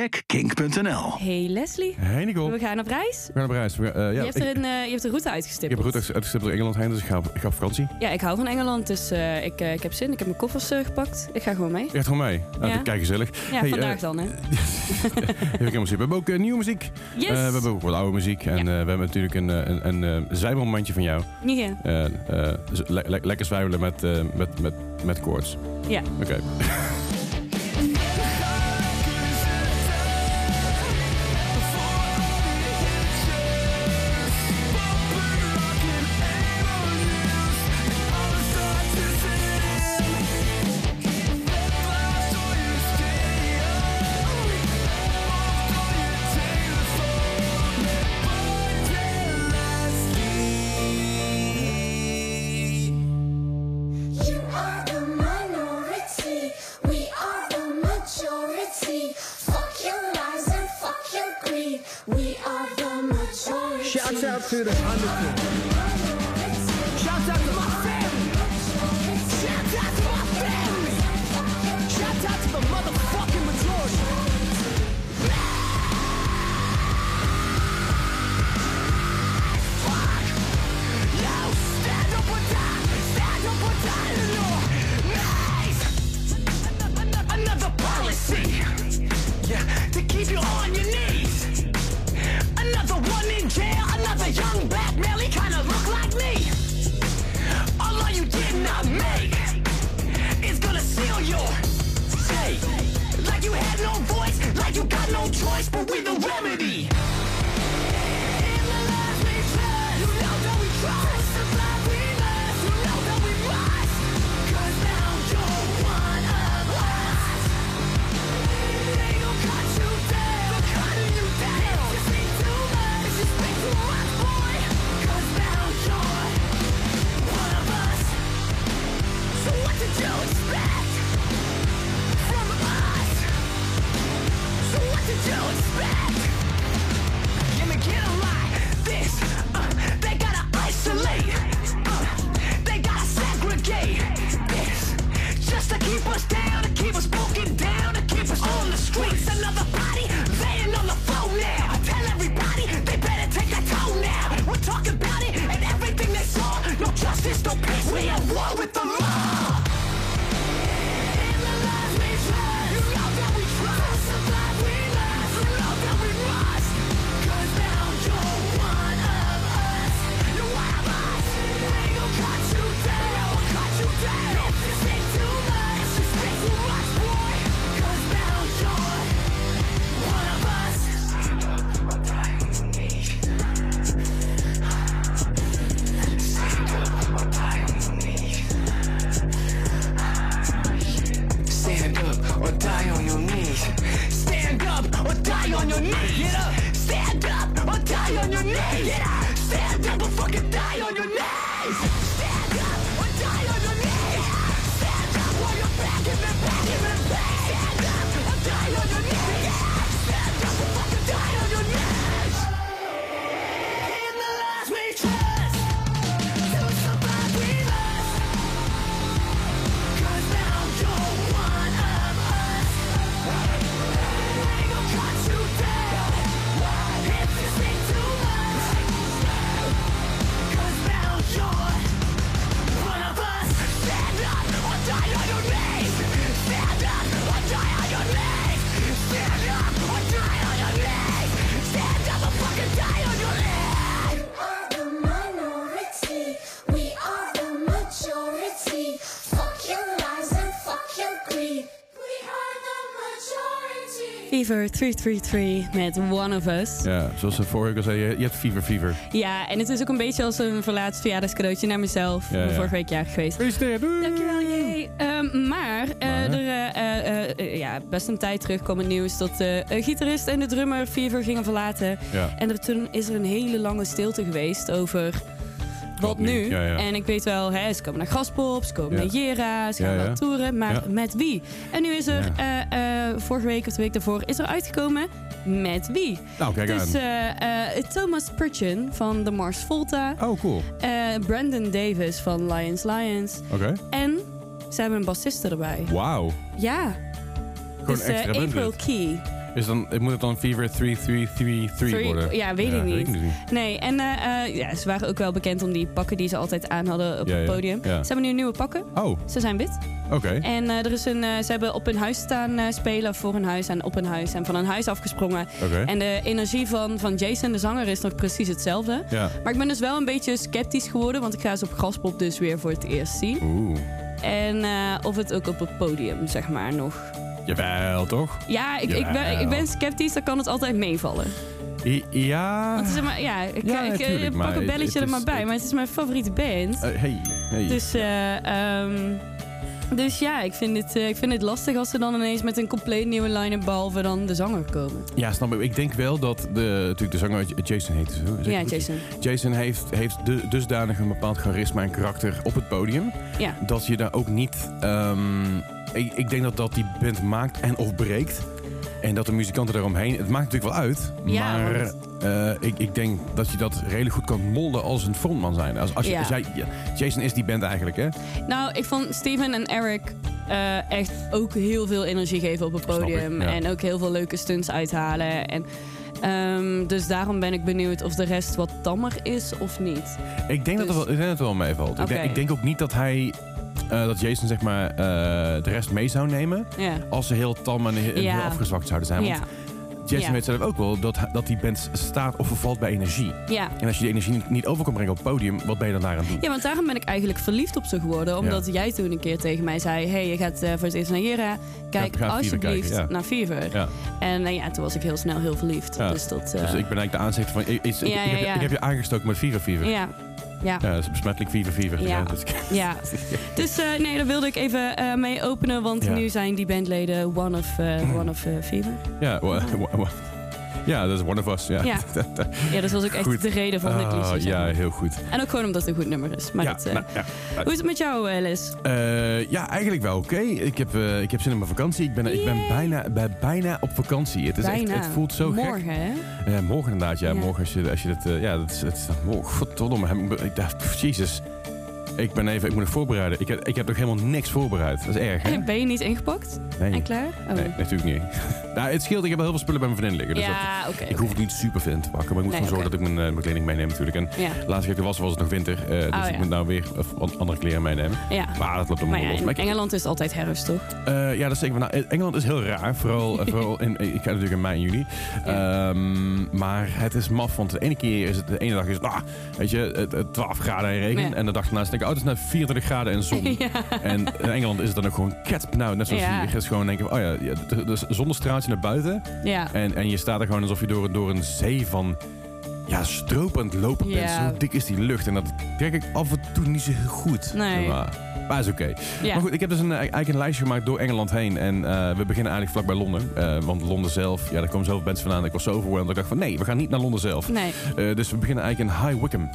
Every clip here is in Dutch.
check kink.nl. Hey Leslie, Hey Nicole. we gaan op reis. We gaan op reis. We, eh, ja, je, hebt ik, er een, eh, je hebt een route ik uitgestippeld. heb een route uitgestippeld door Engeland heen, dus ik ga op, ik ga op vakantie. Ja, ik hou van Engeland, dus eh, ik, ik heb zin. Ik heb mijn koffers gepakt. Ik ga gewoon mee. Gaat gewoon mee. Nou, Ja. Kijk, gezellig. Ja, Hey, vandaag dan, hè. We hebben ook nieuwe muziek. Yes! Eh, we hebben ook wat oude muziek. En Ja. eh, we hebben natuurlijk een, eh, een, een zijmomentje van jou. Ja. Eh, eh, dus le- le- lekker zwijmelen met, met, met, met koorts. ja. Oké. Fever 333 met One of Us. Ja, zoals ze vorige keer al zei, je, je hebt fever fever. Ja, en het is ook een beetje als een verlaatst verjaardagscadeautje naar mezelf. Ja, ja. vorige week jarig geweest. Gefeliciteerd. Dankjewel, jee. Ehm, maar eh, Maar? er eh, eh, ja, best een tijd terug kwam het nieuws dat de gitarist en de drummer Fever gingen verlaten. Ja. En er, toen is er een hele lange stilte geweest over wat nu? nu. Ja, ja. En ik weet wel, hè, ze komen naar Graspop, ze komen naar Jera, ze gaan wel toeren, maar met wie? En nu is er, eh, eh, vorige week of de week daarvoor, is er uitgekomen met wie? Nou, kijk Dus aan. eh, Thomas Purchin van de Mars Volta, Oh, cool. Brandon Davis van Lions Lions Oké. en Ze hebben een bassiste erbij. Wauw. Ja. Gewoon dus eh, extra April. Key. Is dan, moet het dan Fever 3333 Three- worden? ja, weet ik niet. dus Nee, en eh, eh, ja, ze waren ook wel bekend om die pakken die ze altijd aan hadden op Ja, het ja. podium. Ja. Ze hebben nu nieuwe pakken. Oh, Ze zijn wit. oké. En eh, er is een, ze hebben op hun huis staan spelen, voor hun huis en op hun huis. En van een huis afgesprongen. Oké. En de energie van, van Jason, de zanger, is nog precies hetzelfde. Ja. Maar ik ben dus wel een beetje sceptisch geworden, want ik ga ze op Graspop dus weer voor het eerst zien. Oeh. En of het ook op het podium, zeg maar, nog. Jawel, toch? Ja, ik, ik, ben, ik ben sceptisch, dan kan het altijd meevallen. I- ja. Want zeg maar, ja, ik, Ja, ik, pak een het- belletje het er maar is- bij, het- maar het is mijn favoriete band. Eh, hey, hey. Dus, eh, ehm, dus ja, ik vind, het, eh, ik vind het lastig als ze dan ineens met een compleet nieuwe line-up behalve dan de zanger komen. Ja, snap ik. Ik denk wel dat de, natuurlijk de zanger Jason heet. Zo, zeg ik Ja? Jason. Jason heeft, heeft de, dusdanig een bepaald charisma en karakter op het podium. Ja. Dat je daar ook niet... ehm, ik, ik denk dat dat die band maakt en of breekt. En dat de muzikanten daaromheen... Het maakt natuurlijk wel uit. Ja, maar want- eh, ik, ik denk dat je dat redelijk goed kan molden als een frontman zijn. Als, als, je, Ja. als jij, ja, Jason is die band eigenlijk, hè? Nou, ik vond Steven en Eric eh, echt ook heel veel energie geven op het ik, podium. ja. En ook heel veel leuke stunts uithalen. En, ehm, dus daarom ben ik benieuwd of de rest wat tammer is of niet. Ik denk, dat, Dus- het wel, ik denk dat het wel meevalt. Ik, denk, Oké. ik denk ook niet dat hij... eh, dat Jason zeg maar eh, de rest mee zou nemen. Als ze heel tam en, heel afgezwakt zouden zijn. Want Ja. Jason Ja. weet zelf ook wel dat, dat die band staat of vervalt bij energie. En als je die energie niet, over kan brengen op het podium, wat ben je dan daar aan het doen? ja, want daarom ben ik eigenlijk verliefd op ze geworden. Omdat jij toen een keer tegen mij zei... hey, je gaat eh, voor het eerst naar Jera. Kijk alsjeblieft kijken, naar Fever. Ja. En ja, toen was ik heel snel heel verliefd. Ja. Dus dat... Dus ik ben eigenlijk de aanzichter van... Ik heb je aangestoken met Fever Fever. Ja. Ja. Dat is besmettelijk Fever Fever. Ja. Ja. Dus, Ja, dus eh, nee, daar wilde ik even eh, mee openen, want Ja. nu zijn die bandleden one of, eh, one of Fever. ja, ja, dat is one of us. Ja, Ja. Ja, dat was ook echt Goed. de reden van dit Ah, liedje. zeg ja, heel goed. En ook gewoon omdat het een goed nummer is. Maar ja, dat, eh, nou, ja. hoe is het met jou, eh, Les? Eh, ja, eigenlijk wel oké. Ik, heb, ik heb zin in mijn vakantie. Ik ben, ik ben bijna, ben bijna op vakantie. Het, is echt, het voelt zo Morgen, gek. hè? Eh, morgen inderdaad, ja. Morgen als je, als je het... eh, ja, dat is... Het is morgen, godverdomme. jezus. Ik ben even... Ik moet nog voorbereiden. Ik heb, ik heb nog helemaal niks voorbereid. Dat is erg, hè? Ben je niet ingepakt Nee. en klaar? Oh. Nee, natuurlijk niet. nou, het scheelt. Ik heb wel heel veel spullen bij mijn vriendin liggen. Dus dat- ja, oké. ik hoef het niet super veel in te pakken. Maar ik moet Nee, gewoon zorgen oké. dat ik mijn, eh, mijn kleding meeneem natuurlijk. En Ja, laatst keer ik er was, was het nog winter. eh, dus Oh, ik ja. moet nou weer eh, andere kleren meenemen. ja. Maar dat loopt allemaal Maar ja, los. in Maar ik- Engeland is het altijd herfst, toch? eh, ja, dat is zeker. Nou, Engeland is heel raar. Vooral, eh, vooral in, ik ga natuurlijk in mei en juni. Ja. Ehm, maar het is maf, want de ene keer is het, de ene dag is het, ah, weet je, het- het 12 graden en regen. Ja. En de dag daarna denk ik, het is net 24 graden en zon. ja. En in Engeland is het dan ook gewoon ketspnauw, net zoals Ja. hier. Het is gewoon denken, oh ja, de, de zonnestraaltje naar buiten. ja. En, en je staat er gewoon alsof je door, door een zee van ja, het lopen bent. Ja. Zo dik is die lucht. En dat trek ik af en toe niet zo heel goed. Nee. Maar, maar is oké. ja. Maar goed, ik heb dus een, eigenlijk een lijstje gemaakt door Engeland heen. En eh, we beginnen eigenlijk vlak bij Londen. Eh, want Londen zelf, ja, daar komen zoveel mensen vandaan. Ik was zo overwhelmed. dat Ik dacht van nee, we gaan niet naar Londen zelf. Nee, Eh, dus we beginnen eigenlijk in High Wycombe.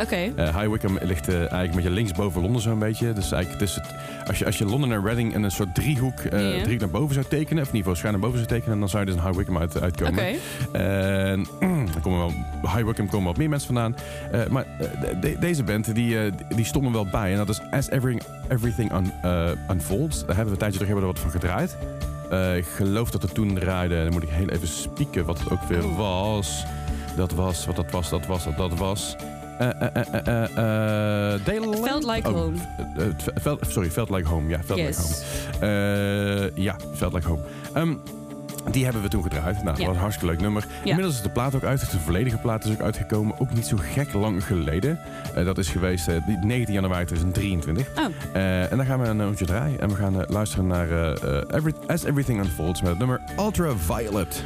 Oké. Eh, High Wycombe ligt eh, eigenlijk met je linksboven Londen zo'n beetje. Dus eigenlijk tussen als, je, als je Londen en Reading in een soort driehoek, eh, Ja. driehoek naar boven zou tekenen, of in ieder geval schuin naar boven zou tekenen, dan zou je dus in High Wycombe uit, uitkomen. Oké. En dan komen wel, High Wycombe komen wat meer mensen vandaan. Maar de- de- deze band, die, die stonden wel bij. En dat is As Everything, everything un- Unfolds. Daar hebben we een tijdje terug hebben we er wat van gedraaid. Ik geloof dat er toen draaide, dan moet ik heel even spieken wat het ook weer Oh. was. Dat was, wat dat was, dat was, dat, dat was. Eh, eh, eh, eh, eh, eh, Daylight? Felt Like Oh, Home. Felt- sorry, Felt Like Home. Ja, Felt Like Home. Eh, ja, Felt Like Home. Ehm, die hebben we toen gedraaid. Nou, dat Ja. was een hartstikke leuk nummer. Inmiddels is de plaat ook uit. De volledige plaat is ook uitgekomen. Ook niet zo gek lang geleden. Dat is geweest die 19 januari 2023. Oh, en dan gaan we een nummertje draaien. En we gaan luisteren naar Every- As Everything Unfolds met het nummer Ultraviolet.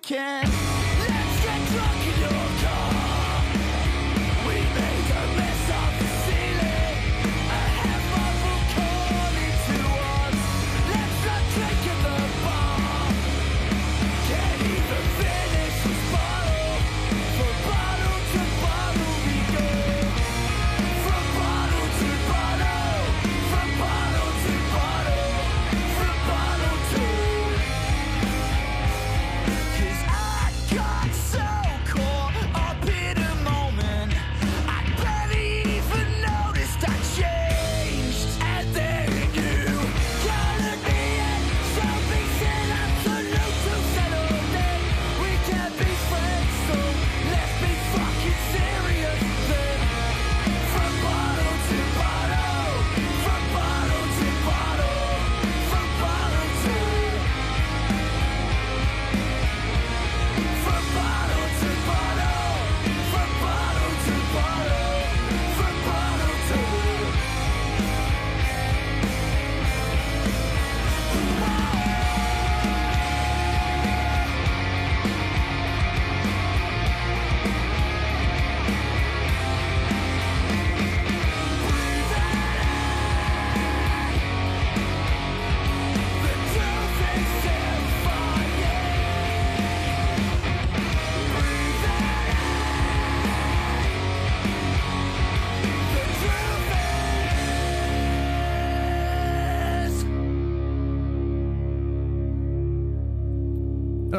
drinking.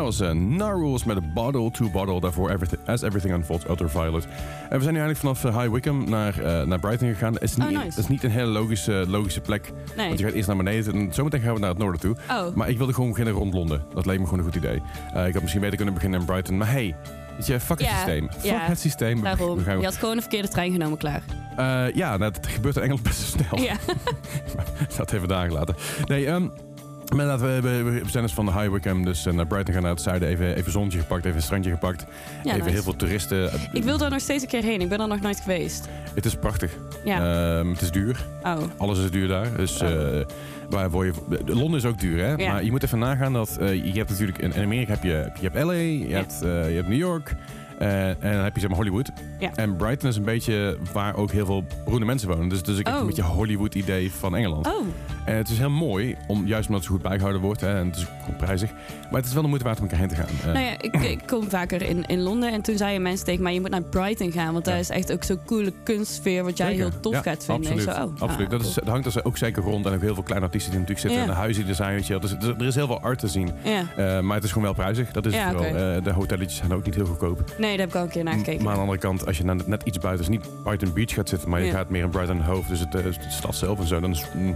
Was uh, Narwhals met een Bottle to Bottle. Daarvoor everything, As Everything Unfolds, Ultraviolet. En we zijn nu eigenlijk vanaf eh, High Wycombe naar, eh, naar Brighton gegaan. Het is, niet, Oh, nice. is niet een hele logische, logische plek. Nee. Want je gaat eerst naar beneden en zometeen gaan we naar het noorden toe. Oh. Maar ik wilde gewoon beginnen rond Londen. Dat leek me gewoon een goed idee. Eh, ik had misschien beter kunnen beginnen in Brighton. Maar hey, weet je, fuck het systeem. Fuck het systeem. Daarom. we gaan- Je had gewoon een verkeerde trein genomen, klaar. Eh, ja, nou, dat gebeurt in Engeland best snel. Ja. dat even dagen later. Nee, ehm maar inderdaad, we, we, we zijn dus van de High Wycombe dus eh, naar Brighton gaan naar het zuiden. Even, even zonnetje gepakt, even een strandje gepakt. Ja, even nice. heel veel toeristen. Ik wil daar nog steeds een keer heen. Ik ben er nog nooit geweest. Het is prachtig. Ja. Ehm, het is duur. oh. Alles is duur daar. Dus Oh. eh, waar word je, Londen is ook duur, hè? Ja. Maar je moet even nagaan dat eh, je hebt natuurlijk in, Amerika heb je, je hebt LA, je, Ja. hebt, eh, je hebt New York. Eh, en dan heb je zeg maar Hollywood. Ja. En Brighton is een beetje waar ook heel veel beroemde mensen wonen. Dus, dus ik heb Oh. een beetje Hollywood idee van Engeland. Oh. En het is heel mooi, om, juist omdat het zo goed bijgehouden wordt. Hè, en het is goed prijzig. Maar het is wel de moeite waard om elkaar heen te gaan. Eh, Nou ja, ik, ik kom vaker in, in Londen. En toen zeiden mensen tegen mij, je moet naar Brighton gaan. Want daar is echt ook zo'n coole kunstsfeer wat jij Zeker. heel tof Ja, gaat vinden. Absoluut, En zo, oh, absoluut. ah, dat, is, dat hangt er ook zeker rond. En ook heel veel kleine artiesten die natuurlijk zitten. En de huizen die er zijn, weet je wel. Dus, dus er is heel veel art te zien. Ja. Eh, maar het is gewoon wel prijzig. Dat is het vooral. Eh, de hotelletjes zijn ook niet heel goedkoop. Nee, daar heb ik al een keer naar gekeken. Maar aan de andere kant, als je naar net iets buiten, dus niet Brighton Beach gaat zitten, maar je Ja. gaat meer in Brighton Hove, dus het, eh, de stad zelf en zo, dan is het mm,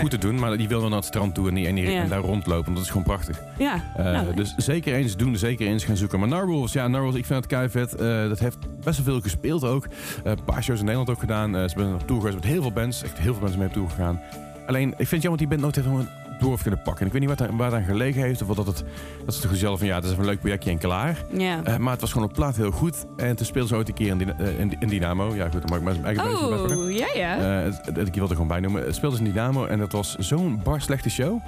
goed te doen. Maar die wil wel naar het strand toe en, die, en, die, Ja. en daar rondlopen, dat is gewoon prachtig. Ja. Eh, nou, dus zeker eens doen, zeker eens gaan zoeken. Maar Narwhals, ja, Narwhals, ik vind het kei vet. Eh, dat heeft best wel veel gespeeld ook. Een paar shows in Nederland ook gedaan. Ze zijn op tour geweest met heel veel bands, echt heel veel mensen mee op tour gegaan. Alleen, ik vind het jammer dat die band nooit heeft door heeft kunnen pakken. En ik weet niet wat daar, waar dat aan gelegen heeft, of dat het, dat ze toch zelf van, ja, het is even een leuk projectje en klaar. ja. Eh, maar het was gewoon op plaat heel goed. En toen speelden ze ooit een keer in, eh, in, in Dynamo. Ja, goed, dan mag ik mijn eigen oh, ja, ja. Eh, ik wil er gewoon bij noemen. Het speelden ze in Dynamo en dat was zo'n bar slechte show.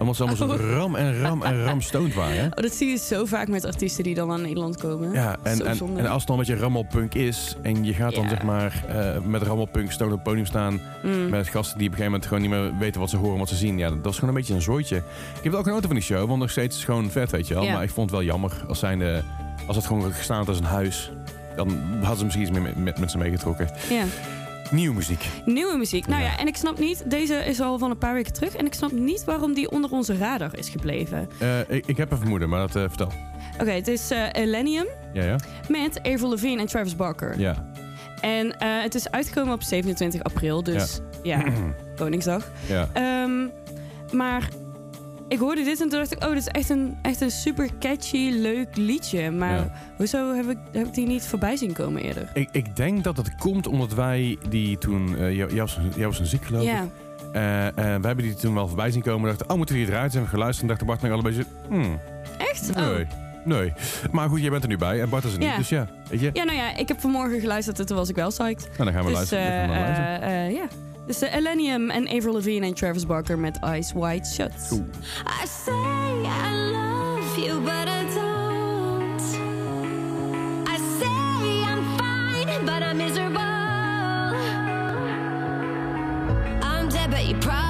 Omdat ze allemaal Oh. zo ram en ram en ram stoned waren. Oh, dat zie je zo vaak met artiesten die dan naar Nederland komen. Ja, en, en, als het dan een beetje rammelpunk is en je gaat dan zeg maar eh, met rammelpunk stoned op het podium staan Mm. met gasten die op een gegeven moment gewoon niet meer weten wat ze horen, wat ze zien. Ja, dat was gewoon een beetje een zooitje. Ik heb wel genoten van die show, want nog steeds is het gewoon vet, weet je wel. Ja. Maar ik vond het wel jammer als, zijnde, als het gewoon gestaan had als een huis. Dan hadden ze misschien iets meer met, met, met ze meegetrokken. Ja. Nieuwe muziek. Nieuwe muziek. Nou Ja. ja, en ik snap niet, deze is al van een paar weken terug. En ik snap niet waarom die onder onze radar is gebleven. Eh, ik, ik heb een vermoeden, maar dat eh, vertel. Oké, het is eh Elenium Ja, ja? met Avril Lavigne en Travis Barker. Ja. En het is uitgekomen op 27 april, dus ja, Koningsdag. ja. Ehm, maar ik hoorde dit en toen dacht ik, oh, dit is echt een, echt een super catchy, leuk liedje. Maar Ja. hoezo heb ik, heb ik die niet voorbij zien komen eerder? Ik, ik denk dat het komt omdat wij die toen... eh jij, jij was, een ziek geloof ik. Ja, Eh, eh, we hebben die toen wel voorbij zien komen. dachten, oh, moeten we die eruit? Zijn we geluisterd en dachten Bart en ik al een beetje... Hmm, echt? nee, Oh. nee. Maar goed, jij bent er nu bij en Bart is er niet. Ja. Dus ja, weet je. Ja, nou ja, ik heb vanmorgen geluisterd en toen was ik wel psyched. Nou, dan gaan we Dus luisteren. eh, eh, eh, ja, Dus uh, Elenium en Avril Lavigne en Travis Barker met Eyes Wide Shut. I say I love you, but I don't. I say I'm fine, but I'm miserable. I'm dead, but you probably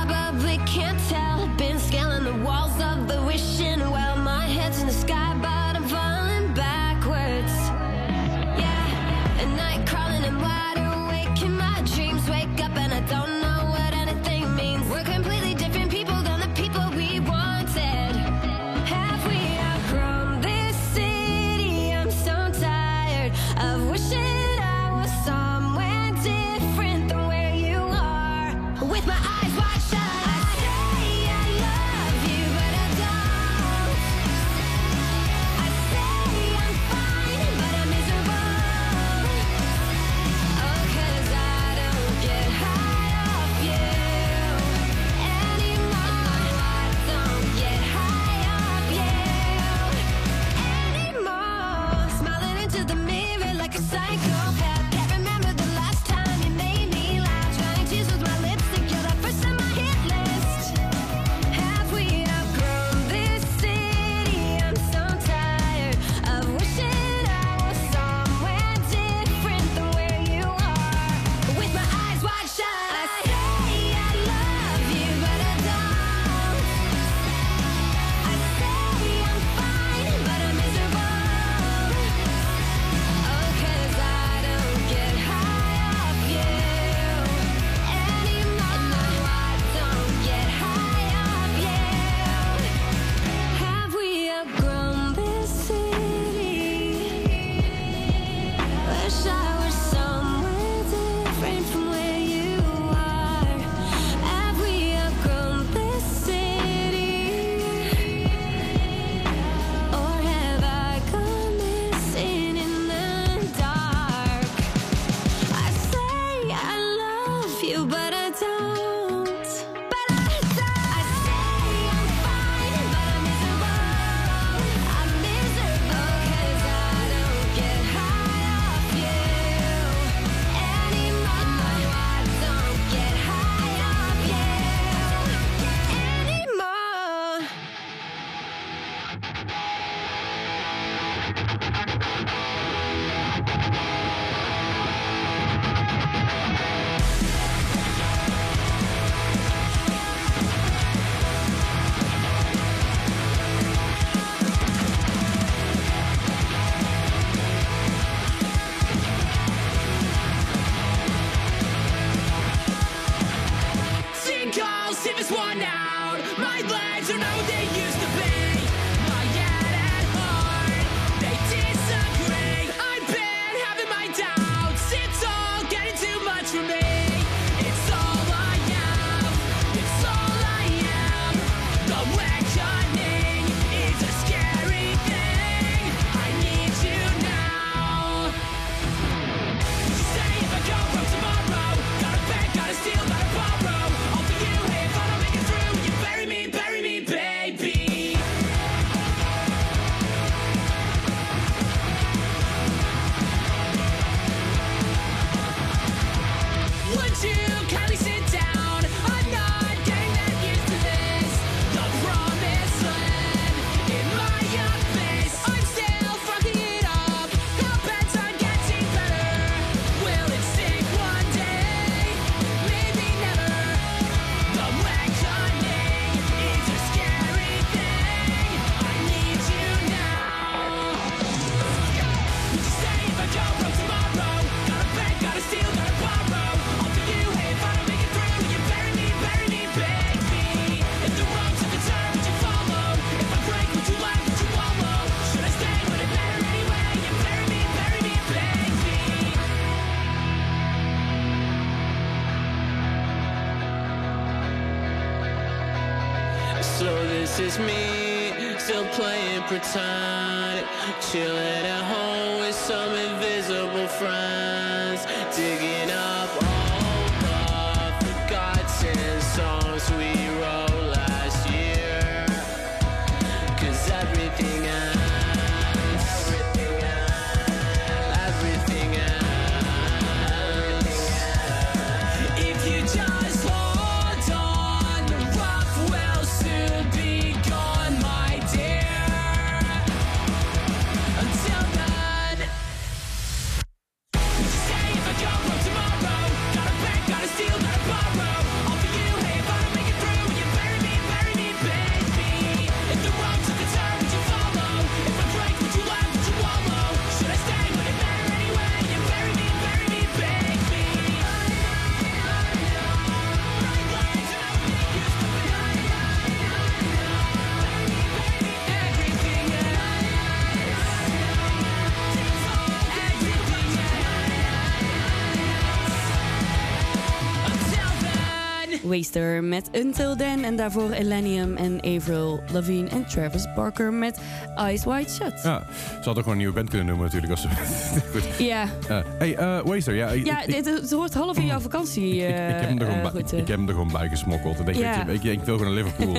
is me. Still playing pretend Chilling at home with some invisible friend Waster met Until Then. En daarvoor Elenium en Avril Lavigne en Travis Barker met Eyes Wide Shut. Ja, ze hadden gewoon een nieuwe band kunnen noemen natuurlijk. Als ze... Goed. Ja, Eh, hey, eh Waster, ja. ik- ja ik- dit, het hoort half in jouw vakantie. Ik, ik, heb hem er gewoon eh, bij, ik heb hem er gewoon bij gesmokkeld. Ik denk, Ja. weet je, ik, wil gewoon naar Liverpool.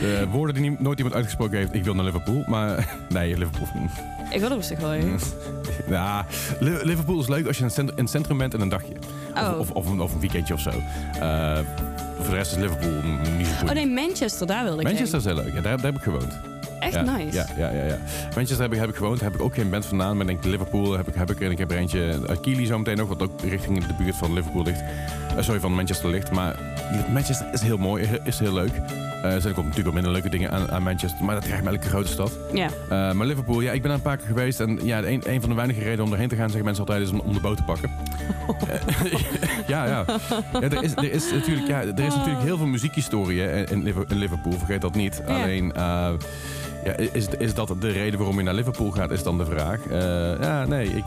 De woorden die nooit iemand uitgesproken heeft, ik wil naar Liverpool. Maar nee, Liverpool. Ik wil er rustig gooien. Ja, Li- Liverpool is leuk als je in het centrum, bent en een dagje. Of, Oh. of, of, een, of een weekendje of zo. Eh, voor de rest is Liverpool niet zo goed. Oh nee, Manchester, daar wilde ik Manchester heen. is heel leuk. Ja, daar, daar heb ik gewoond. Echt ja, nice. Ja, ja, ja, ja. Manchester heb ik, heb ik gewoond. Daar heb ik ook geen band vandaan. Maar denk Liverpool heb ik, heb ik, en ik heb er eentje uit Keely zo meteen ook. Wat ook richting de buurt van Liverpool ligt. Eh, sorry, van Manchester ligt. Maar Manchester is heel mooi. Is heel leuk. Eh, er zijn ook natuurlijk wel minder leuke dingen aan, aan Manchester. Maar dat krijgt elke grote stad. Ja. Eh, maar Liverpool, ja, ik ben daar een paar keer geweest. En ja, een, een van de weinige redenen om erheen te gaan, zeggen mensen altijd, is om, om de boot te pakken. Ja, ja. ja er, is, er, is natuurlijk, ja er is natuurlijk heel veel muziekhistorie in, in Liverpool, vergeet dat niet. Ja. Alleen, ja, is, is dat de reden waarom je naar Liverpool gaat, is dan de vraag. Eh, ja, nee, ik...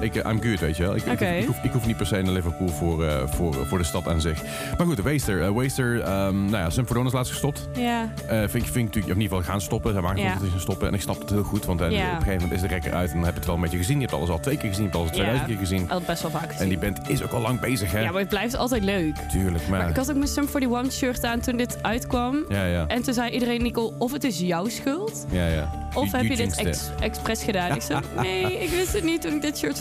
ik, eh, I'm good, weet je wel. Ik, ik hoef, ik, hoef, ik hoef niet per se naar Liverpool voor, eh, voor, voor de stad aan zich. Maar goed, de Waster. eh, Waster, ehm nou ja, Sum 41 is laatst gestopt. Ja. Vind, ik, vind ik natuurlijk, in ieder geval gaan stoppen. Hij maakt Ja. ja. dat hij gaan stoppen. En ik snap het heel goed, want op een gegeven moment is de rekker uit. En dan heb je het wel een beetje gezien. Je hebt alles al twee keer gezien, je hebt alles al 2000 Ja. keer gezien. Al best wel vaak gezien. En die band is ook al lang bezig, hè? Ja, maar het blijft altijd leuk. Tuurlijk, maar... Maar ik had ook mijn Sum 41 shirt aan toen dit uitkwam. Ja, ja. En toen zei iedereen, Nicole, of het is jouw schuld, Ja, ja. of You- heb you je dit ex- expres gedaan. Ik zei, nee, ik wist het niet toen ik dit shirt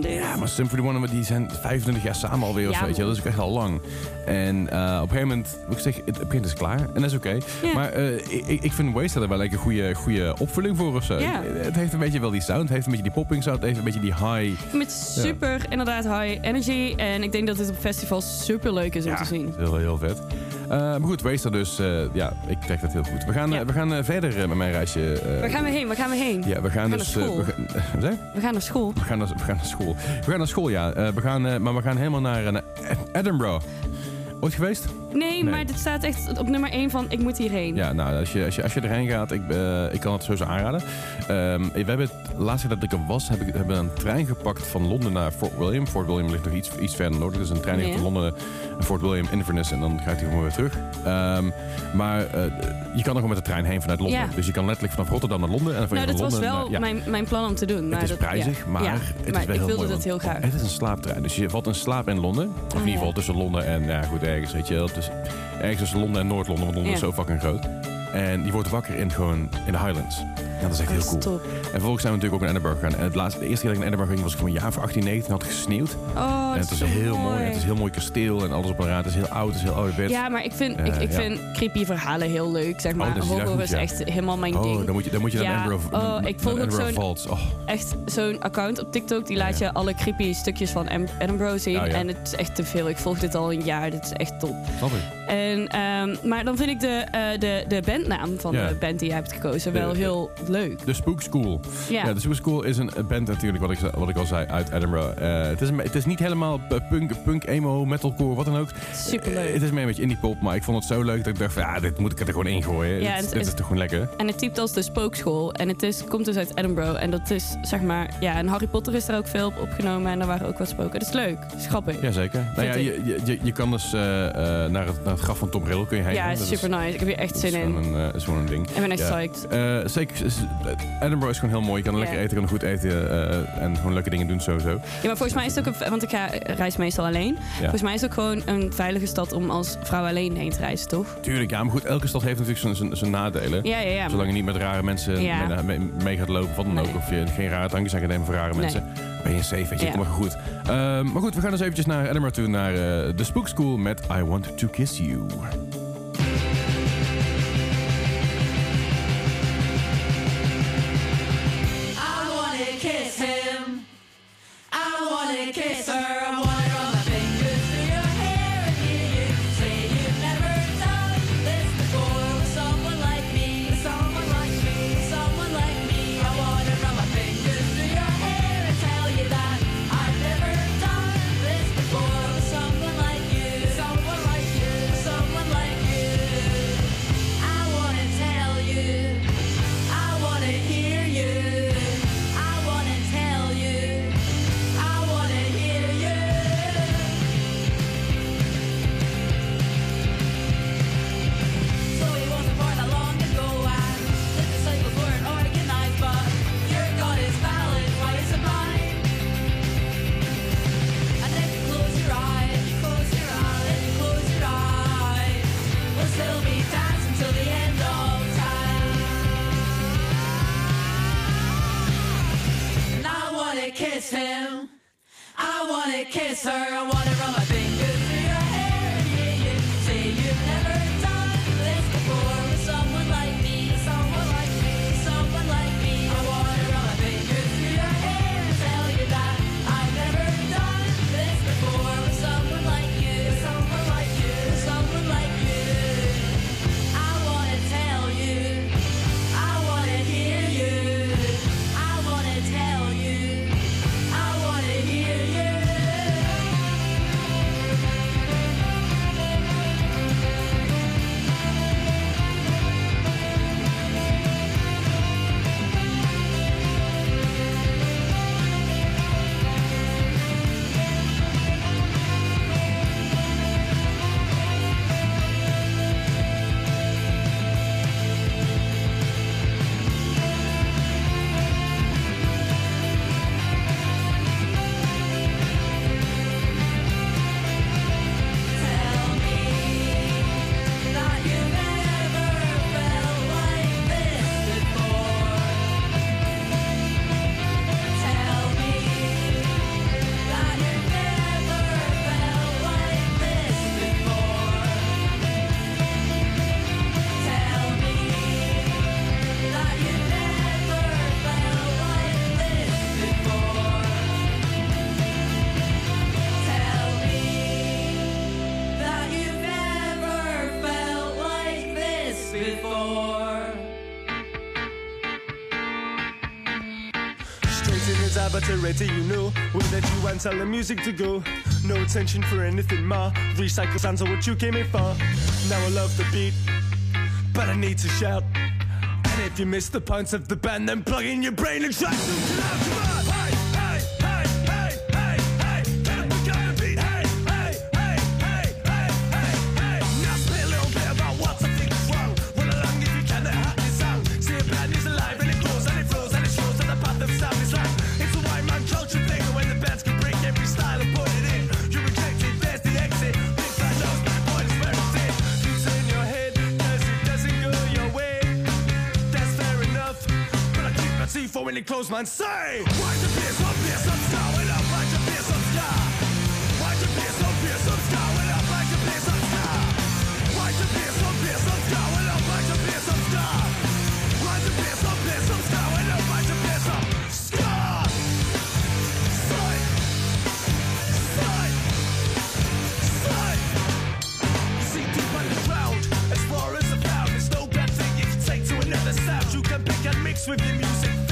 Ja, maar Sum 41, die zijn 25 jaar samen alweer of Ja, zo, weet je. Dat is ook echt al lang. En eh, op een gegeven moment, ik zeg, het, begint is klaar. En dat is oké. Ja. Maar eh, ik, ik vind Wasted er wel een goede, goede opvulling voor of zo. Ja. Het heeft een beetje wel die sound, het heeft een beetje die popping sound, het heeft een beetje die high... Met super, inderdaad, high energy. En ik denk dat dit op festivals super leuk is om Ja, te zien. Heel, heel vet. Eh, maar goed, Wasted dus, eh, ja, ik trek dat heel goed. We gaan, eh, Ja. we gaan verder met mijn reisje. Waar gaan we heen? Waar gaan we heen? Ja, we gaan We gaan dus... naar school. we gaan, je? We gaan naar school. We gaan, naar, we gaan naar school. We gaan naar school, ja. We gaan, maar we gaan helemaal naar, naar Edinburgh. Ooit geweest? Nee, Nee. maar dit staat echt op nummer 1 van ik moet hierheen. Ja, nou, als je, als je, als je erheen gaat, ik, eh, ik kan het sowieso aanraden. Ehm, we hebben het, de laatste keer dat ik er was, heb ik, hebben we een trein gepakt van Londen naar Fort William. Fort William ligt nog iets, iets verder noordelijk. Dus een trein gaat van Londen naar Fort William, Inverness en dan gaat hij gewoon weer terug. Ehm, maar eh, je kan er gewoon met de trein heen vanuit Londen. Ja. Dus je kan letterlijk vanaf Rotterdam naar Londen. En van Nou, dat was wel naar- ja. mijn, mijn plan om te doen. maar Het is dat- prijzig, ja. maar het maar is wel ik heel wilde mooi, dat heel graag. Het is een slaaptrein. Dus je valt in slaap in Londen. Of in Ah, ieder geval tussen Londen en, ja goed, ergens, weet je. Dus ergens tussen Londen en Noord-Londen, want Londen is zo fucking groot. En die wordt wakker in, gewoon in de Highlands. Ja, dat is echt heel cool. top. En vervolgens zijn we natuurlijk ook naar Edinburgh gegaan. En het laatste, de eerste keer dat ik naar Edinburgh ging was ik van een jaar voor 18, 19. had het gesneeuwd. Oh, en het is heel mooi. Het is een heel mooi kasteel en alles op een raad. Het is heel oud, het is heel ouderwets. Ja, maar ik vind, ik, ik ja. vind creepy verhalen heel leuk, zeg maar. dat is Horror goed, is ja. echt helemaal mijn Oh, ding. dan moet je, dan moet je naar Edinburgh, oh, ik volg ook zo'n-. Oh, Echt zo'n account op TikTok, die laat je alle creepy stukjes van Edinburgh zien. En het is echt te veel. Ik volg dit al een jaar, dit is echt top. snap ik. En, ehm, maar dan vind ik de, eh, de, de bandnaam van Ja. de band die jij hebt gekozen wel De- heel leuk. De Spook School. Ja, Ja, de Super School is een band natuurlijk, wat ik, wat ik al zei, uit Edinburgh. Eh, het, is het is niet helemaal punk, punk, emo, metalcore, wat dan ook. super Eh, het is meer een beetje indie pop, maar ik vond het zo leuk dat ik dacht van, ja, dit moet ik er gewoon ingooien. Ja, dit, het dit is- toch gewoon lekker? En het typt als de spookschool. En het is, komt dus uit Edinburgh. En dat is, zeg maar... Ja, en Harry Potter is er ook veel op opgenomen. En daar waren ook wat spoken. Dat is leuk. Dat is grappig. Jazeker. Nou ja, je, je- je, je kan dus naar, het, naar het graf van Tom Riddle kun je heen. Ja, is super nice. Ik heb hier echt zin in. een, eh, is gewoon een ding. Ik ben echt Ja. psyched. Eh, zeker, is- Edinburgh is gewoon heel mooi. Je kan er lekker eten, kan goed eten eh, en gewoon leuke dingen doen sowieso. Ja, maar volgens mij is het ook een... Want ik ga, reis meestal alleen. Volgens mij is het ook gewoon een veilige stad om als vrouw alleen heen te reizen, toch? Tuurlijk, ja, maar goed, elke stad heeft natuurlijk zijn- nadelen. Ja, ja, ja. Zolang je niet met rare mensen mee, gaat lopen, wat dan Nee. ook. Of je geen rare drankjes aan gaat nemen voor rare Nee. Ben je safe, weet je. Ja. Kom maar goed. Ehm, maar goed, we gaan dus eventjes naar Edinburgh toe, naar eh, de Spook School met I Want To Kiss You. already you know. Where that you want tell the music to go. No attention for anything ma. Recycle sounds are what you came in for. Now I love the beat But I need to shout. And if you miss the points of the band Then plug in your brain and try to come. man say? you Bier som Bier som stauen auf, heute Bier som piss Heute Bier som Bier som stauen auf, heute Bier som Star. Heute Bier som Bier som stauen auf, heute Bier som Star. Heute Bier som Bier som stauen auf, heute Bier som Star. Sei, sei, sei. See deep underground, as far as about, there's no bad thing you can take to another sound. You can pick and mix with your music.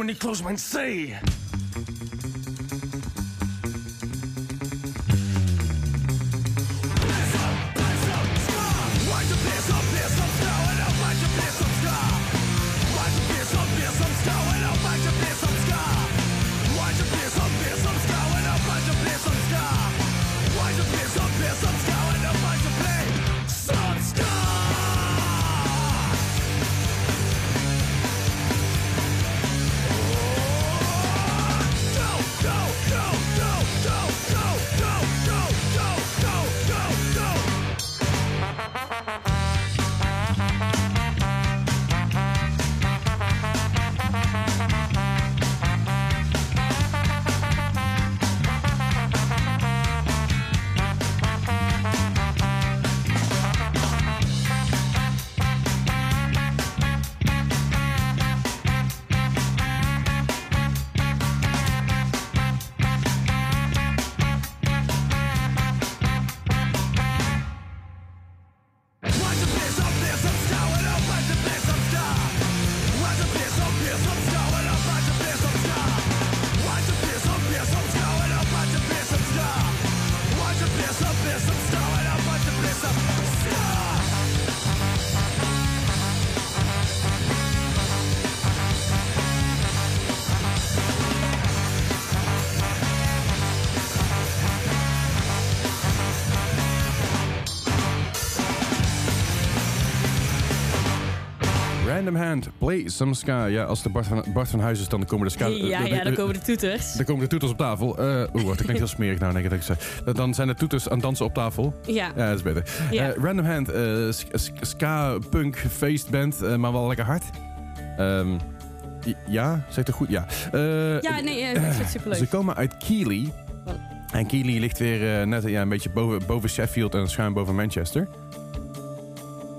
many close men say. Random Hand, Play Some Ska. Ja, als de Bart van, Bart van Huis is, dan komen de ska... Ja, ja, dan komen de toeters. dan komen de toeters op tafel. Eh Oeh, dat klinkt heel smerig nou, denk ik dat ik Dan zijn de toeters aan het dansen op tafel. Ja. Ja, dat is beter. Ja. Eh, Random Hand, sk- ska, punk, feestband, maar wel lekker hard. Ehm, ja, zegt het goed? Ja. Ja, nee, ik vind het superleuk. Ze komen uit Keely. En Keely ligt weer net ja, een beetje boven, boven Sheffield en schuin boven Manchester.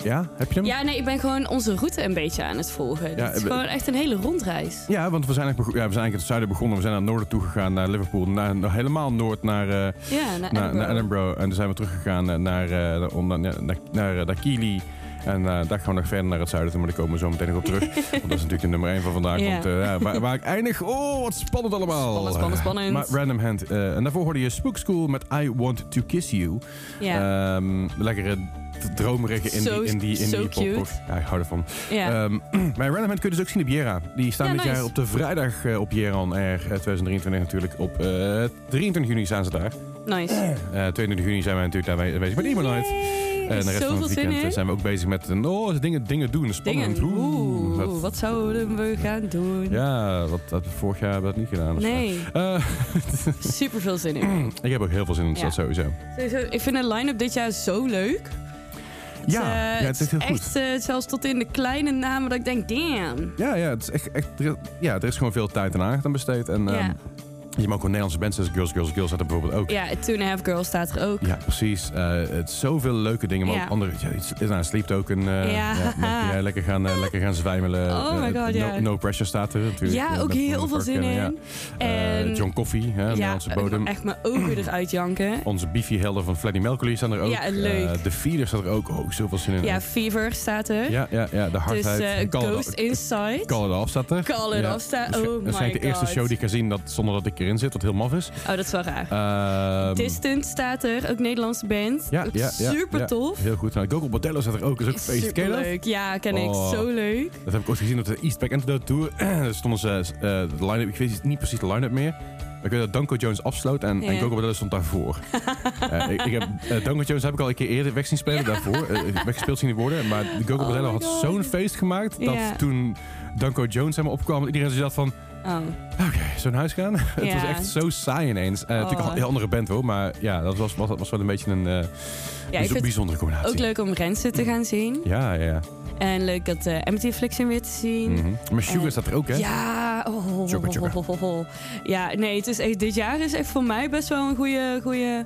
Ja, heb je hem? Ja, nee, ik ben gewoon onze route een beetje aan het volgen. Ja, het is gewoon echt een hele rondreis. Ja, want we zijn, eigenlijk ja, we zijn eigenlijk in het zuiden begonnen. We zijn naar het noorden toe gegaan, naar Liverpool. Naar, naar- helemaal noord naar, eh, Ja, naar naar, Edinburgh. naar Edinburgh. En toen zijn we teruggegaan naar, eh, naar, naar, eh. En daar gaan we nog verder naar het zuiden toe, maar daar komen we zo meteen nog op terug. Want dat is natuurlijk de nummer 1 van vandaag. Want, ja, waar, waar ik eindig, oh, wat spannend allemaal. Spannend, spannend, spannend. Maar Random Hand. en daarvoor hoorde je Spook School met I Want To Kiss You. Ja, Ehm, lekkere dromerige in die, in die, in die cute. Ja, ik hou ervan. ja. Ehm, maar Hand kun je dus ook zien op Jera. Die staan Ja, dit nice. jaar op de vrijdag eh, op Jera on Air eh, 2023 natuurlijk. Op eh 23 juni staan ze daar. nice. Eh 22 juni zijn wij natuurlijk daar bezig met Night. Yay, En de rest van het weekend eh, zijn we ook bezig met oh, dingen, dingen doen. Spannend. Dingen. Oeh, dat- wat zouden we gaan doen? ja, wat, dat, vorig jaar hebben we dat niet gedaan. Nee, Eh, super veel zin in. ik heb ook heel veel zin in, Ja. dat. Sowieso, ik vind de line-up dit jaar zo leuk. Ja, Eh, ja, het is echt heel goed. Echt, eh, zelfs tot in de kleine namen dat ik denk, damn. Ja, ja, het is echt, echt, er is- ja, er is gewoon veel tijd en aandacht aan besteed. En, Ja. ehm, je mag ook Nederlandse bands, zoals Girls, Girls, Girls staat er bijvoorbeeld ook. Ja, Two and a Half Girls staat er ook. Ja, precies. Eh, het is zoveel leuke dingen, maar Ja. ook andere... Ja, nou, Sleep ook een... eh, Ja. ja, ja, lekker, gaan, eh, lekker gaan zwijmelen. Oh my Eh, God, no, ja. no Pressure staat er natuurlijk. Ja, Eh, ook heel veel zin in. Eh, En John Coffee, hè, Nederlandse ja, bodem. echt mijn ogen eruit janken. Onze beefy-helden van Freddie Mercury staan er ook. Ja, leuk. Eh, de Feeder staat er ook. Oh, zoveel zin in. Ja, Fever staat er. ja, ja, ja, de dus hardheid. eh, Call, Ghost Inside. Call It Off staat er. Call It. Off staat. Dat is- Oh Dat is my eigenlijk de eerste god. show die ik ga zien dat, zonder dat ik erin zit, wat heel maf is. Oh, dat is wel raar. Ehm, Distant staat er, ook Nederlandse band. Ja, ja, ja, super ja. tof. Heel goed. Nou, Gogo Bordello staat er ook. is ook feest. Dat? Superleuk. Ja, ken ik. Oh. Zo leuk. Dat heb ik ooit gezien op de Eastpack Antidote Tour. Daar stonden ze, eh, de line-up, ik weet niet precies de line-up meer. Ik weet dat Danko Jones afsloot en, en Ja. Gogo Bordello stond daarvoor. Eh, ik, ik heb, eh, Danko Jones heb ik al een keer eerder weg zien spelen daarvoor. eh, weggespeeld zien worden. Maar Gogo Oh Bordello had zo'n feest gemaakt dat Ja. toen Danko Jones helemaal opkwam, dat iedereen zo dacht van, Oh. oké, zo'n huis gaan. het was echt zo saai ineens. Eh, Natuurlijk Oh. een heel andere band hoor, maar ja, dat was, was, was wel een beetje een eh, Ja, bijzondere combinatie. ook leuk om Rensen te gaan zien. Ja, ja. En leuk dat uh, Empty Affliction weer te zien. Mhm. Maar Sugar En- staat er ook, hè? Ja, oh, ja, nee, het is echt, dit jaar is echt voor mij best wel een goede, goede,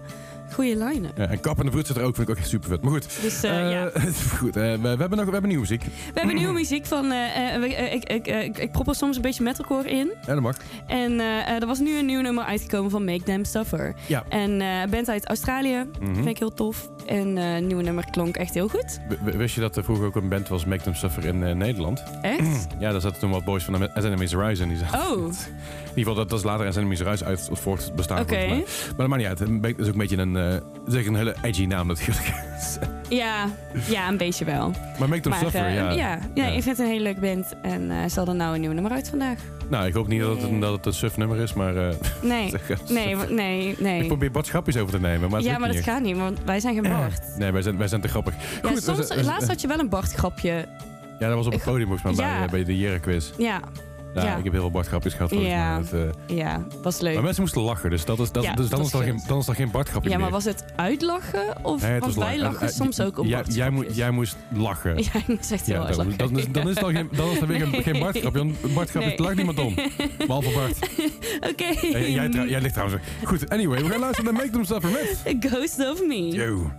goede line-up. Ja, en Kap en de Broed zit er ook, vind ik ook echt super vet. Maar goed, Dus eh, eh, ja. goed eh, we, we hebben nog we hebben nieuwe muziek. We hebben nieuwe muziek van. eh, eh, eh, ik, ik, eh, ik, ik prop er soms een beetje metalcore in. Ja, dat mag. En eh, eh, er was nu een nieuw nummer uitgekomen van Make Them Suffer. Ja. En eh, een band uit Australië. Mhm. Vind ik heel tof. En eh, het nieuwe nummer klonk echt heel goed. W- Wist je dat er vroeger ook een band was, Make Them Suffer, in eh, Nederland? Echt? Ja, daar zaten toen wat boys van de Enemies Rise in. Die zaten- Oh, geval, dat, dat is later As Enemies Rise uit het voortbestaan. oké. Maar dat maakt niet uit. Het is ook een beetje een, eh, zeg een hele edgy naam natuurlijk. Ja, ja, een beetje wel. maar Make Them Maar Suffer, eh, ja. ja, ja, ik vind het een hele leuke band. En eh ze hadden nou een nieuw nummer uit vandaag. Nou, ik hoop niet dat het een, dat het een suf nummer is, maar... eh, Nee, nee, wa- nee, Ik nee. probeer Bart grapjes over te nemen, maar Ja, maar dat gaat niet, want wij zijn geen echt. Nee, wij zijn, wij zijn te grappig. Ja, Goed, soms, we- we- laatst had je wel een Bart-grapje. Ja, dat was op het podium volgens mij bij, bij de Jere quiz. Ja, Ja, Ja. ik heb heel veel Bart grapjes gehad volgens Ja. mij. Dat, eh, ja, was leuk. maar mensen moesten lachen, dus, dat is, dat, Ja, dus dan, dat is dat geen, dan is dat geen Bart grapje Ja, maar meer. was het uitlachen? Of Nee, het want was wij lachen. Eh, eh, soms ook op jij, Bart jij, moet, jij moest lachen. Ja, ik moest echt heel Ja, hard dan, lachen. dan, is, dan is al geen, dan is het weer geen, Nee. geen Bart grapje. want Een Bart grapje, Nee. daar lacht niemand om. Behalve Bart. Oké. Ja, jij, jij ligt trouwens. Goed, anyway, we gaan luisteren naar Make Them Suffer met... Ghost of Me. Yo.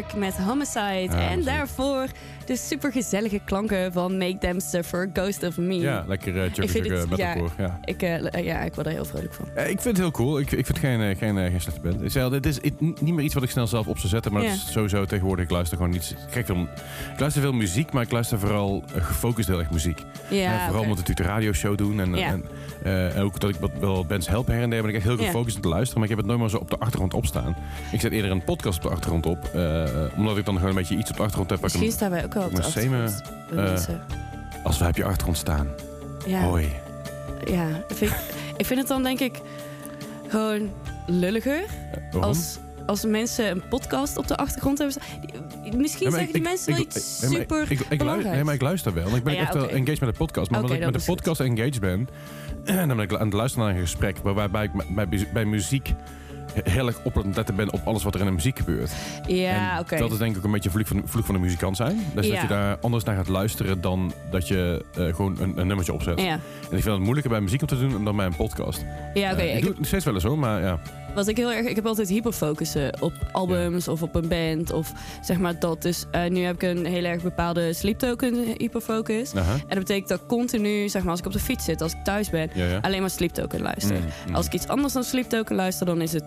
Park met Homicide. En daarvoor de supergezellige klanken van Make Them Suffer, Ghost of Me. Ja, lekker uh, chuggy het, ja, metalcore. Ja. Ik, eh, ja, ik word er heel vrolijk van. Eh, Ik vind het heel cool. Ik, ik vind het geen, eh, geen, eh, geen slechte band. Ik zei dit is niet meer iets wat ik snel zelf op zou zetten. Maar het is sowieso tegenwoordig. Ik luister gewoon niet... Kijk, ik luister veel muziek, maar ik luister vooral gefocust heel erg muziek. Vooral omdat we natuurlijk de radioshow doen. En, en ook dat ik wat, wel bands help her en der. Ben ik echt heel gefocust aan te luisteren. Maar ik heb het nooit maar zo op de achtergrond opstaan. Ik zet eerder een podcast op de achtergrond op. omdat ik dan gewoon een beetje iets op de achtergrond heb. ik Misschien staan wij ook wel op de achtergrond. als we op je achtergrond staan. ja, Hoi. ja. Ik vind, ik vind het dan denk ik gewoon lulliger Eh, als, als mensen een podcast op de achtergrond hebben. Die- Misschien Ja, zeggen die mensen wel ik- iets super ik, ik, ik, luister, nee, maar ik luister wel. Ik ben Ah, ja, echt wel engaged met de podcast. Maar Oké, omdat ik met de goed. podcast engaged ben... dan ben ik aan het luisteren naar een gesprek... waarbij ik bij, bij, bij muziek heel erg op aan letten ben... op alles wat er in de muziek gebeurt. Ja, oké. Dat is denk ik een beetje vloek van, vloek van de muzikant zijn. Dus Ja. dat je daar anders naar gaat luisteren... dan dat je eh, gewoon een, een nummertje opzet. Ja, En ik vind het moeilijker bij muziek om te doen... dan bij een podcast. ja oké. Eh, ik ik doe het steeds wel eens hoor, maar ja. Wat ik heel erg, ik heb altijd hyperfocussen op albums of op een band of zeg maar dat. Dus eh, nu heb ik een heel erg bepaalde sleep token hyperfocus. En dat betekent dat continu, zeg maar, als ik op de fiets zit, als ik thuis ben, alleen maar sleep token luister. Mm, mm. Als ik iets anders dan sleep token luister, dan is het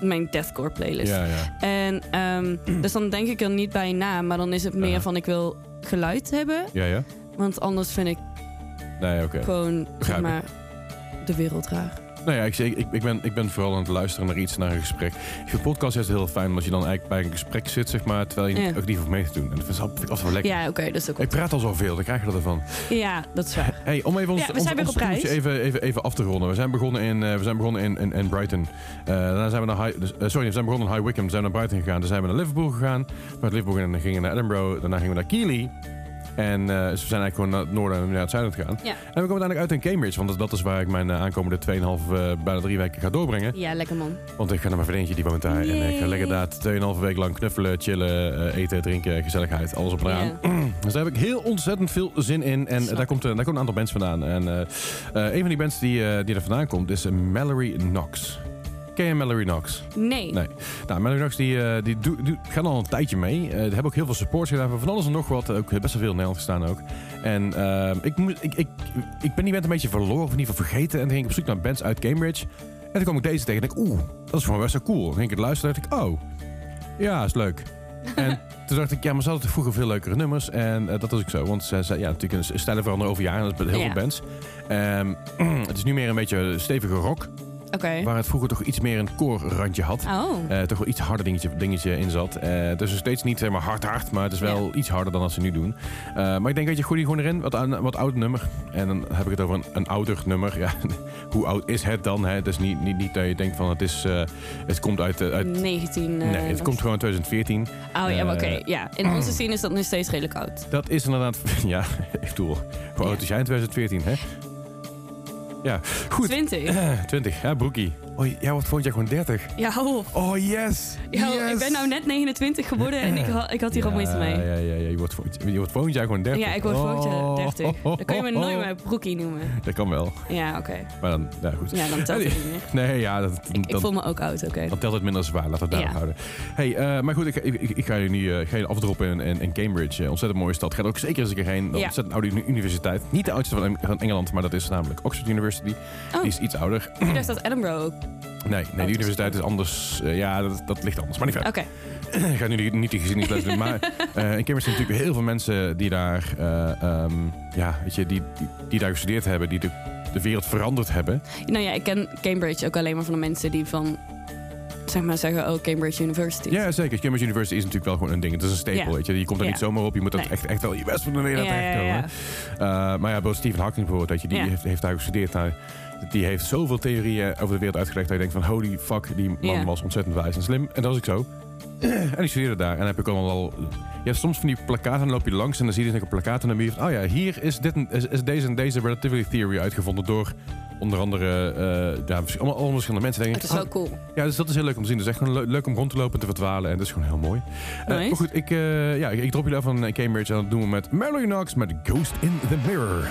mijn deathcore playlist. Ja, ja. En ehm, dus dan denk ik er niet bij na, maar dan is het meer van ik wil geluid hebben, Ja, ja. want anders vind ik Nee, oké. gewoon zeg maar de wereld raar. Nou ja, ik, ik, ik, ben, ik ben vooral aan het luisteren naar iets, naar een gesprek. Ik vind podcast juist heel fijn, omdat je dan eigenlijk bij een gesprek zit, zeg maar, terwijl je Ja. ook niet hoeft mee te doen. En dat vind ik altijd wel lekker. Ja, oké, dat is ook Ik praat al zoveel, dan krijg je dat ervan. Ja, dat is waar. Hey, om even ons, Ja, we ons, zijn ons op toertje even, even, even af te ronden. We zijn begonnen in, eh, we zijn begonnen in, in, in Brighton. Eh, daarna zijn we naar High, dus, eh, sorry, we zijn begonnen in High Wycombe. We zijn naar Brighton gegaan. Dan zijn we naar Liverpool gegaan. Vanuit Liverpool en dan gingen we naar Edinburgh. Daarna gingen we naar Keighley. En eh, we zijn eigenlijk gewoon naar het noorden en naar het zuiden gegaan. Ja. En we komen uiteindelijk uit in Cambridge. Want dat, dat is waar ik mijn eh, aankomende 2,5, eh, bijna drie weken ga doorbrengen. Ja, lekker man. Want ik ga naar mijn vriendje, die woont daar. En ik ga Yay. lekker daar 2,5 week lang knuffelen, chillen, eten, drinken, gezelligheid. Alles op aan. Dus daar heb ik heel ontzettend veel zin in. En Snap daar komt, daar komt een aantal bands vandaan. En een van die bands die, die er vandaan komt is Mallory Knox. Ken je Mallory Knox? Nee. Nee. Nou, Mallory Knox die, eh, die doet- gaat al een tijdje mee. Die hebben ook heel veel support gedaan van alles en nog wat. Ook best wel veel in Nederland gestaan ook. En eh, ik, moet, ik, ik, ik ben die band een beetje verloren of in ieder geval vergeten. En toen ging ik op zoek naar bands uit Cambridge. En toen kwam ik deze tegen en ik, oeh, dat is gewoon best wel cool. En ging ik het luisteren en dacht ik, oh, ja, is leuk. en toen dacht ik, ja, maar ze hadden vroeger veel leukere nummers. En dat was ook zo. Want ze, ze, ja, natuurlijk een stijlen veranderen over jaren. Dat is met heel Ja. veel bands. Ehm, het is nu meer een beetje stevige rock. Waar het vroeger toch iets meer een koorrandje had. Oh. Eh, toch wel iets harder dingetje, dingetje in zat. Eh het is nog steeds niet helemaal hard hard, maar het is wel iets harder dan als ze nu doen. Eh, maar ik denk dat je die gewoon erin, wat, wat oud nummer. En dan heb ik het over een, een ouder nummer. Ja, hoe oud is het dan? Hè? Het is niet, niet, niet dat je denkt van het is, het komt uit, uit 19. eh, nee, het was- komt gewoon uit 2014. Oh ja, maar oké. ja. In onze scene is dat nu steeds redelijk oud. Dat is inderdaad, ja, ik bedoel, hoe oud is jij in 2014, hè? Ja, goed. 20. 20, ja, broekie. Oh, jij wordt volgend jaar gewoon 30. Ja, op. Oh, yes! Ja, yes. Ik ben nou net 29 geworden en ik, ha- ik had hier al moeite mee. Ja, ja, ja. Je, wordt volgend, je wordt volgend jaar gewoon 30. Ja, ik word volgend jaar Oh. 30. Dan kun je me nooit meer broekie noemen. Dat kan wel. Ja, oké. Maar dan, ja, goed. Ja, dan telt het niet meer. Nee, ja, dat, Ik, ik dan, voel me ook oud, oké. dan telt het minder zwaar. Laten we het daarop Ja. houden. Hey, eh, maar goed, ik, ik, ik- ga je nu ga je afdroppen in, in, in Cambridge. Eh, ontzettend mooie stad. Ga er ook zeker eens een keer heen. Een Ja. Ontzettend oude uni- universiteit. Niet de oudste van, van Engeland, maar dat is namelijk Oxford University. Oh. Die is iets ouder. Ik dacht dat Edinburgh ook. Nee, nee is die universiteit is anders. Eh, ja, dat, dat ligt anders. Maar niet Oké. verder. Ik ga nu niet- die geschiedenisles doen. Maar eh, in Cambridge zijn natuurlijk heel veel mensen die daar, eh, ehm, ja, weet je, die, die, die daar gestudeerd hebben. Die de, de wereld veranderd hebben. Nou ja, ik ken Cambridge ook alleen maar van de mensen die van... Zeg maar zeggen, oh, Cambridge University. Ja, zeker. Cambridge University is natuurlijk wel gewoon een ding. Het is een stapel, Ja. weet je. Je komt er Ja. niet zomaar op. Je moet dat Nee. echt, echt wel je best voor de wereld Ja, terechtkomen. Eh, maar ja, bijvoorbeeld Stephen Hawking bijvoorbeeld, weet je, die heeft, heeft daar gestudeerd. Nou, die heeft zoveel theorieën over de wereld uitgelegd dat je denkt van holy fuck, die man was ontzettend wijs en slim. En dat was ik zo. en ik studeerde daar. En dan heb ik allemaal al... Hebt soms van die plakaten, dan loop je langs en dan zie je dus een plakaat en dan ben je van, oh ja, hier is, dit, is, is deze en deze relativity theory uitgevonden door onder andere uh, ja, allemaal, allemaal verschillende mensen. Denk Het ik, is wel oh, cool. ja, dus dat is heel leuk om te zien. Het is echt gewoon le- leuk om rond te lopen en te verdwalen. En dat is gewoon heel mooi. Eh, maar goed, ik, eh, ja, ik, ik drop jullie af van Cambridge. En dat doen we met Mallory Knox met Ghost in the Mirror.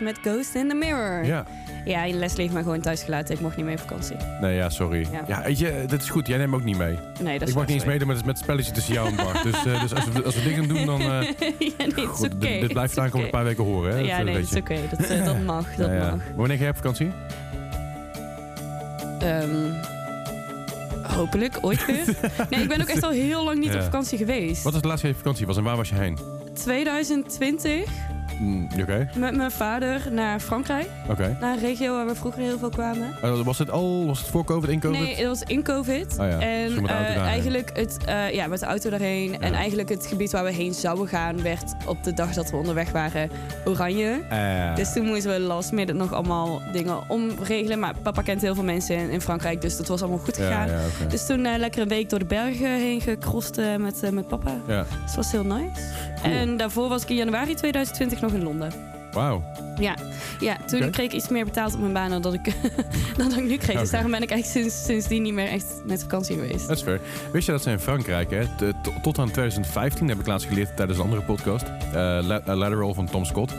Met Ghost in the Mirror. Ja. Ja, Leslie heeft me gewoon thuis gelaten. Ik mocht niet mee op vakantie. Nee, ja, sorry. Ja, Ja. weet je, dit is goed. Jij neemt ook niet mee. Nee, dat is ik mag niet eens meedoen met, met het spelletje tussen jou en Bart. dus eh, dus als, we, als we dit gaan doen, dan... eh, sorry. ja, nee, goed, oké. dit, dit blijft de aankomende paar weken horen. Hè? Ja, Dat nee, weet dat is oké. Dat, eh, dat mag, dat Ja, mag. Wanneer ga je op vakantie? Ehm, hopelijk, ooit weer. Nee, ik ben ook echt al heel lang niet op vakantie geweest. Wat was de laatste keer je vakantie was en waar was je heen? 2020 Mm, Oké, met mijn vader naar Frankrijk. oké. Naar een regio waar we vroeger heel veel kwamen. Eh, Was het al, was het voor COVID, in COVID? Nee, het was in COVID. Oh ja, dus En auto eh, eigenlijk het, eh, ja, met de auto daarheen. En eigenlijk het gebied waar we heen zouden gaan, werd op de dag dat we onderweg waren oranje. Eh, Dus toen moesten we last minute nog allemaal dingen omregelen. Maar papa kent heel veel mensen in, in Frankrijk, dus dat was allemaal goed gegaan. ja. Dus toen eh, lekker een week door de bergen heen gecrossed eh, met, met papa. ja. Dus het was heel nice. En daarvoor was ik in januari 2020 nog in Londen. Wauw. Ja, ja toen kreeg ik iets meer betaald op mijn baan dan dat ik, dan dat ik nu kreeg. Dus daarom ben ik eigenlijk sinds, sindsdien niet meer echt met vakantie geweest. Dat is fair. Wist je dat ze in Frankrijk, hè, tot aan 2015, heb ik laatst geleerd tijdens een andere podcast, eh, Lateral van Tom Scott,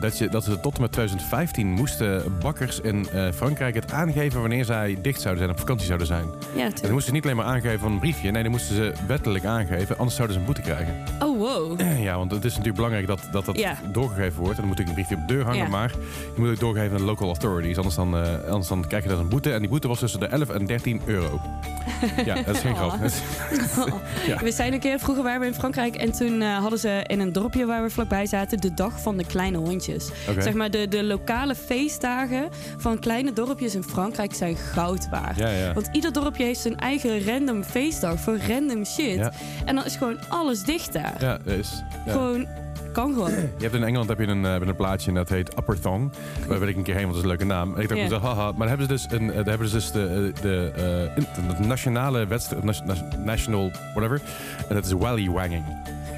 dat, je, dat ze tot en met 2015 moesten bakkers in eh, Frankrijk het aangeven wanneer zij dicht zouden zijn, op vakantie zouden zijn. Ja, En dan moesten ze niet alleen maar aangeven van een briefje, nee, dan moesten ze wettelijk aangeven, anders zouden ze een boete krijgen. Oh, wow. Ja, want het is natuurlijk belangrijk dat dat, dat Ja. doorgegeven wordt. En dan moet ik een briefje op de deur hangen, Ja. maar je moet ook doorgeven aan de local authorities. Anders dan, eh, anders dan krijg je dat een boete. En die boete was tussen de 11 en 13 euro. ja, dat is geen Oh. grap. Ja. We zijn een keer vroeger waren we in Frankrijk en toen eh, hadden ze in een dorpje waar we vlakbij zaten de dag van de kleine Zeg maar de, de lokale feestdagen van kleine dorpjes in Frankrijk zijn goud waard. Ja, ja. Want ieder dorpje heeft zijn eigen random feestdag voor random shit. Ja. En dan is gewoon alles dicht daar. Ja, dat is. Ja. Gewoon, kan gewoon. Je hebt in Engeland heb je een, je een plaatje en dat heet Upper Thong. Daar wil ik een keer heen, want dat is een leuke naam. En ik dacht haha. Maar dan hebben ze dus, een, eh, daar hebben ze dus de, de, eh, in- de nationale wedstrijd, national whatever. En dat is wallywanging.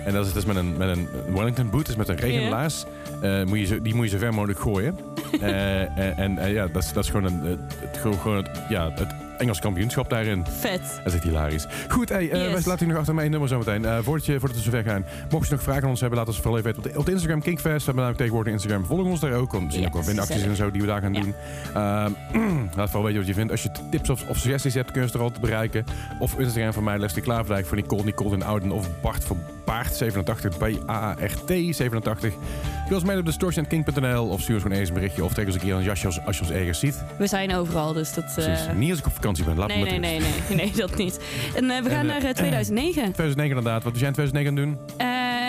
En dat is dus met een, met een Wellington boot, dus met een regenlaars. Eh, moet je zo, die moet je zo ver mogelijk gooien. Eh, en en eh, ja, dat is, dat is gewoon, een, eh, het, gewoon, gewoon het, ja, het Engels kampioenschap daarin. Vet. Dat is echt hilarisch. Goed, hey, eh, Yes. wij laten u nog achter mijn nummer zometeen. Eh voordat, je, voordat we zover gaan. Mocht je nog vragen aan ons hebben, laat ons vooral even weten op de, op de Instagram Kinkfest. We hebben namelijk tegenwoordig een Instagram. Volg ons daar ook. Want we zien ook wel winacties en zo die we daar gaan Ja. doen. Ehm, laat vooral weten wat je vindt. Als je tips of, of suggesties hebt, kun je ons er altijd bereiken. Of Instagram van mij, Leslie Klaverdijk, voor Nicole, Nicole in Ouden. Of Bart voor Baart87, B-A-A-R-T87. Je ons mee op distortionking.nl of stuur ons gewoon eens een berichtje. Of tegen ons een keer een jasje als, als je ons ergens ziet. We zijn overal, dus dat... eh, Precies. Niet als ik op vakantie ben. Laat nee, me nee, nee, nee, nee, dat niet. En eh, we gaan eh, naar eh, 2009. 2009 inderdaad. Wat was jij in 2009 aan het doen?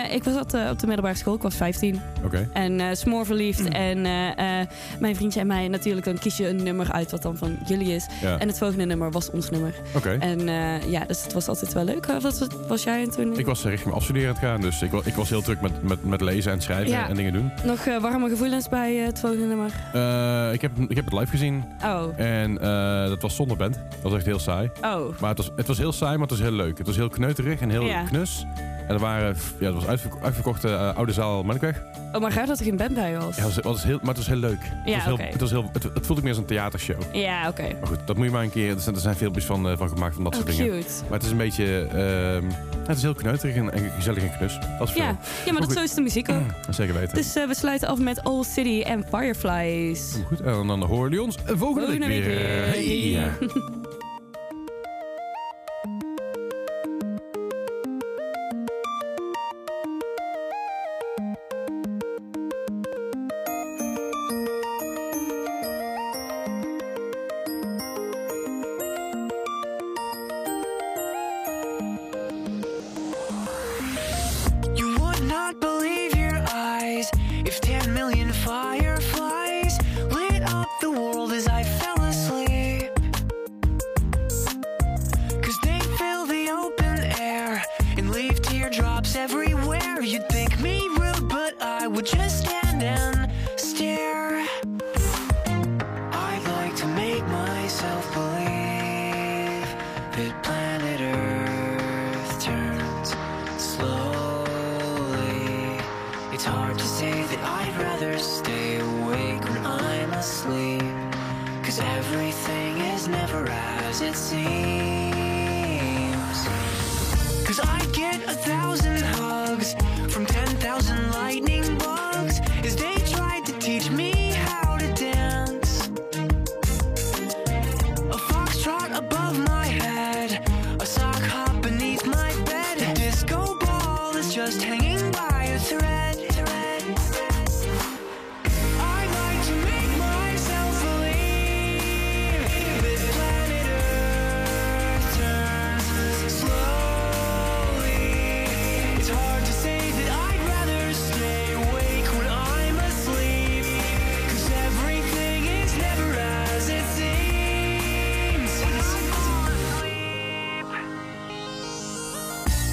Eh, ik was op de, op de middelbare school, ik was 15. Oké. En eh smoor verliefd. En eh, mijn vriendje en mij natuurlijk, dan kies je een nummer uit wat dan van jullie is. Ja. En het volgende nummer was ons nummer. Oké. En ja, dus het was altijd wel leuk. Wat was, was jij en toen? Ik was richting mijn afstuderen aan het gaan, dus ik was, ik was heel druk met, met, met lezen en schrijven Ja. en dingen doen. Nog warme gevoelens bij het volgende nummer? Ik, heb, ik heb het live gezien Oh, en dat was zonder band. Dat was echt heel saai. oh. Maar het was, het was heel saai, maar het was heel leuk. Het was heel kneuterig en heel Ja. knus. En er waren, ja, het was uitverko- uitverkochte eh, oude zaal Markweg. Oh, maar graag dat er geen band bij was. Ja, het was, het was heel, maar het was heel leuk. Het Ja, was heel, oké. het, was heel, het, het voelde ook meer als een theatershow. Ja, oké. Maar goed, dat moet je maar een keer. Er zijn, er zijn filmpjes van, eh, van gemaakt van dat Oh, soort dingen. Maar het is een beetje. ehm, het is heel kneuterig en, en gezellig en knus. Dat is veel. Ja, ja maar dat zo is de muziek ook. Zeker weten. Dus eh, we sluiten af met Old City en Fireflies. Goed, en dan horen jullie ons volgende, Volgende week weer. Hey.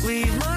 We. my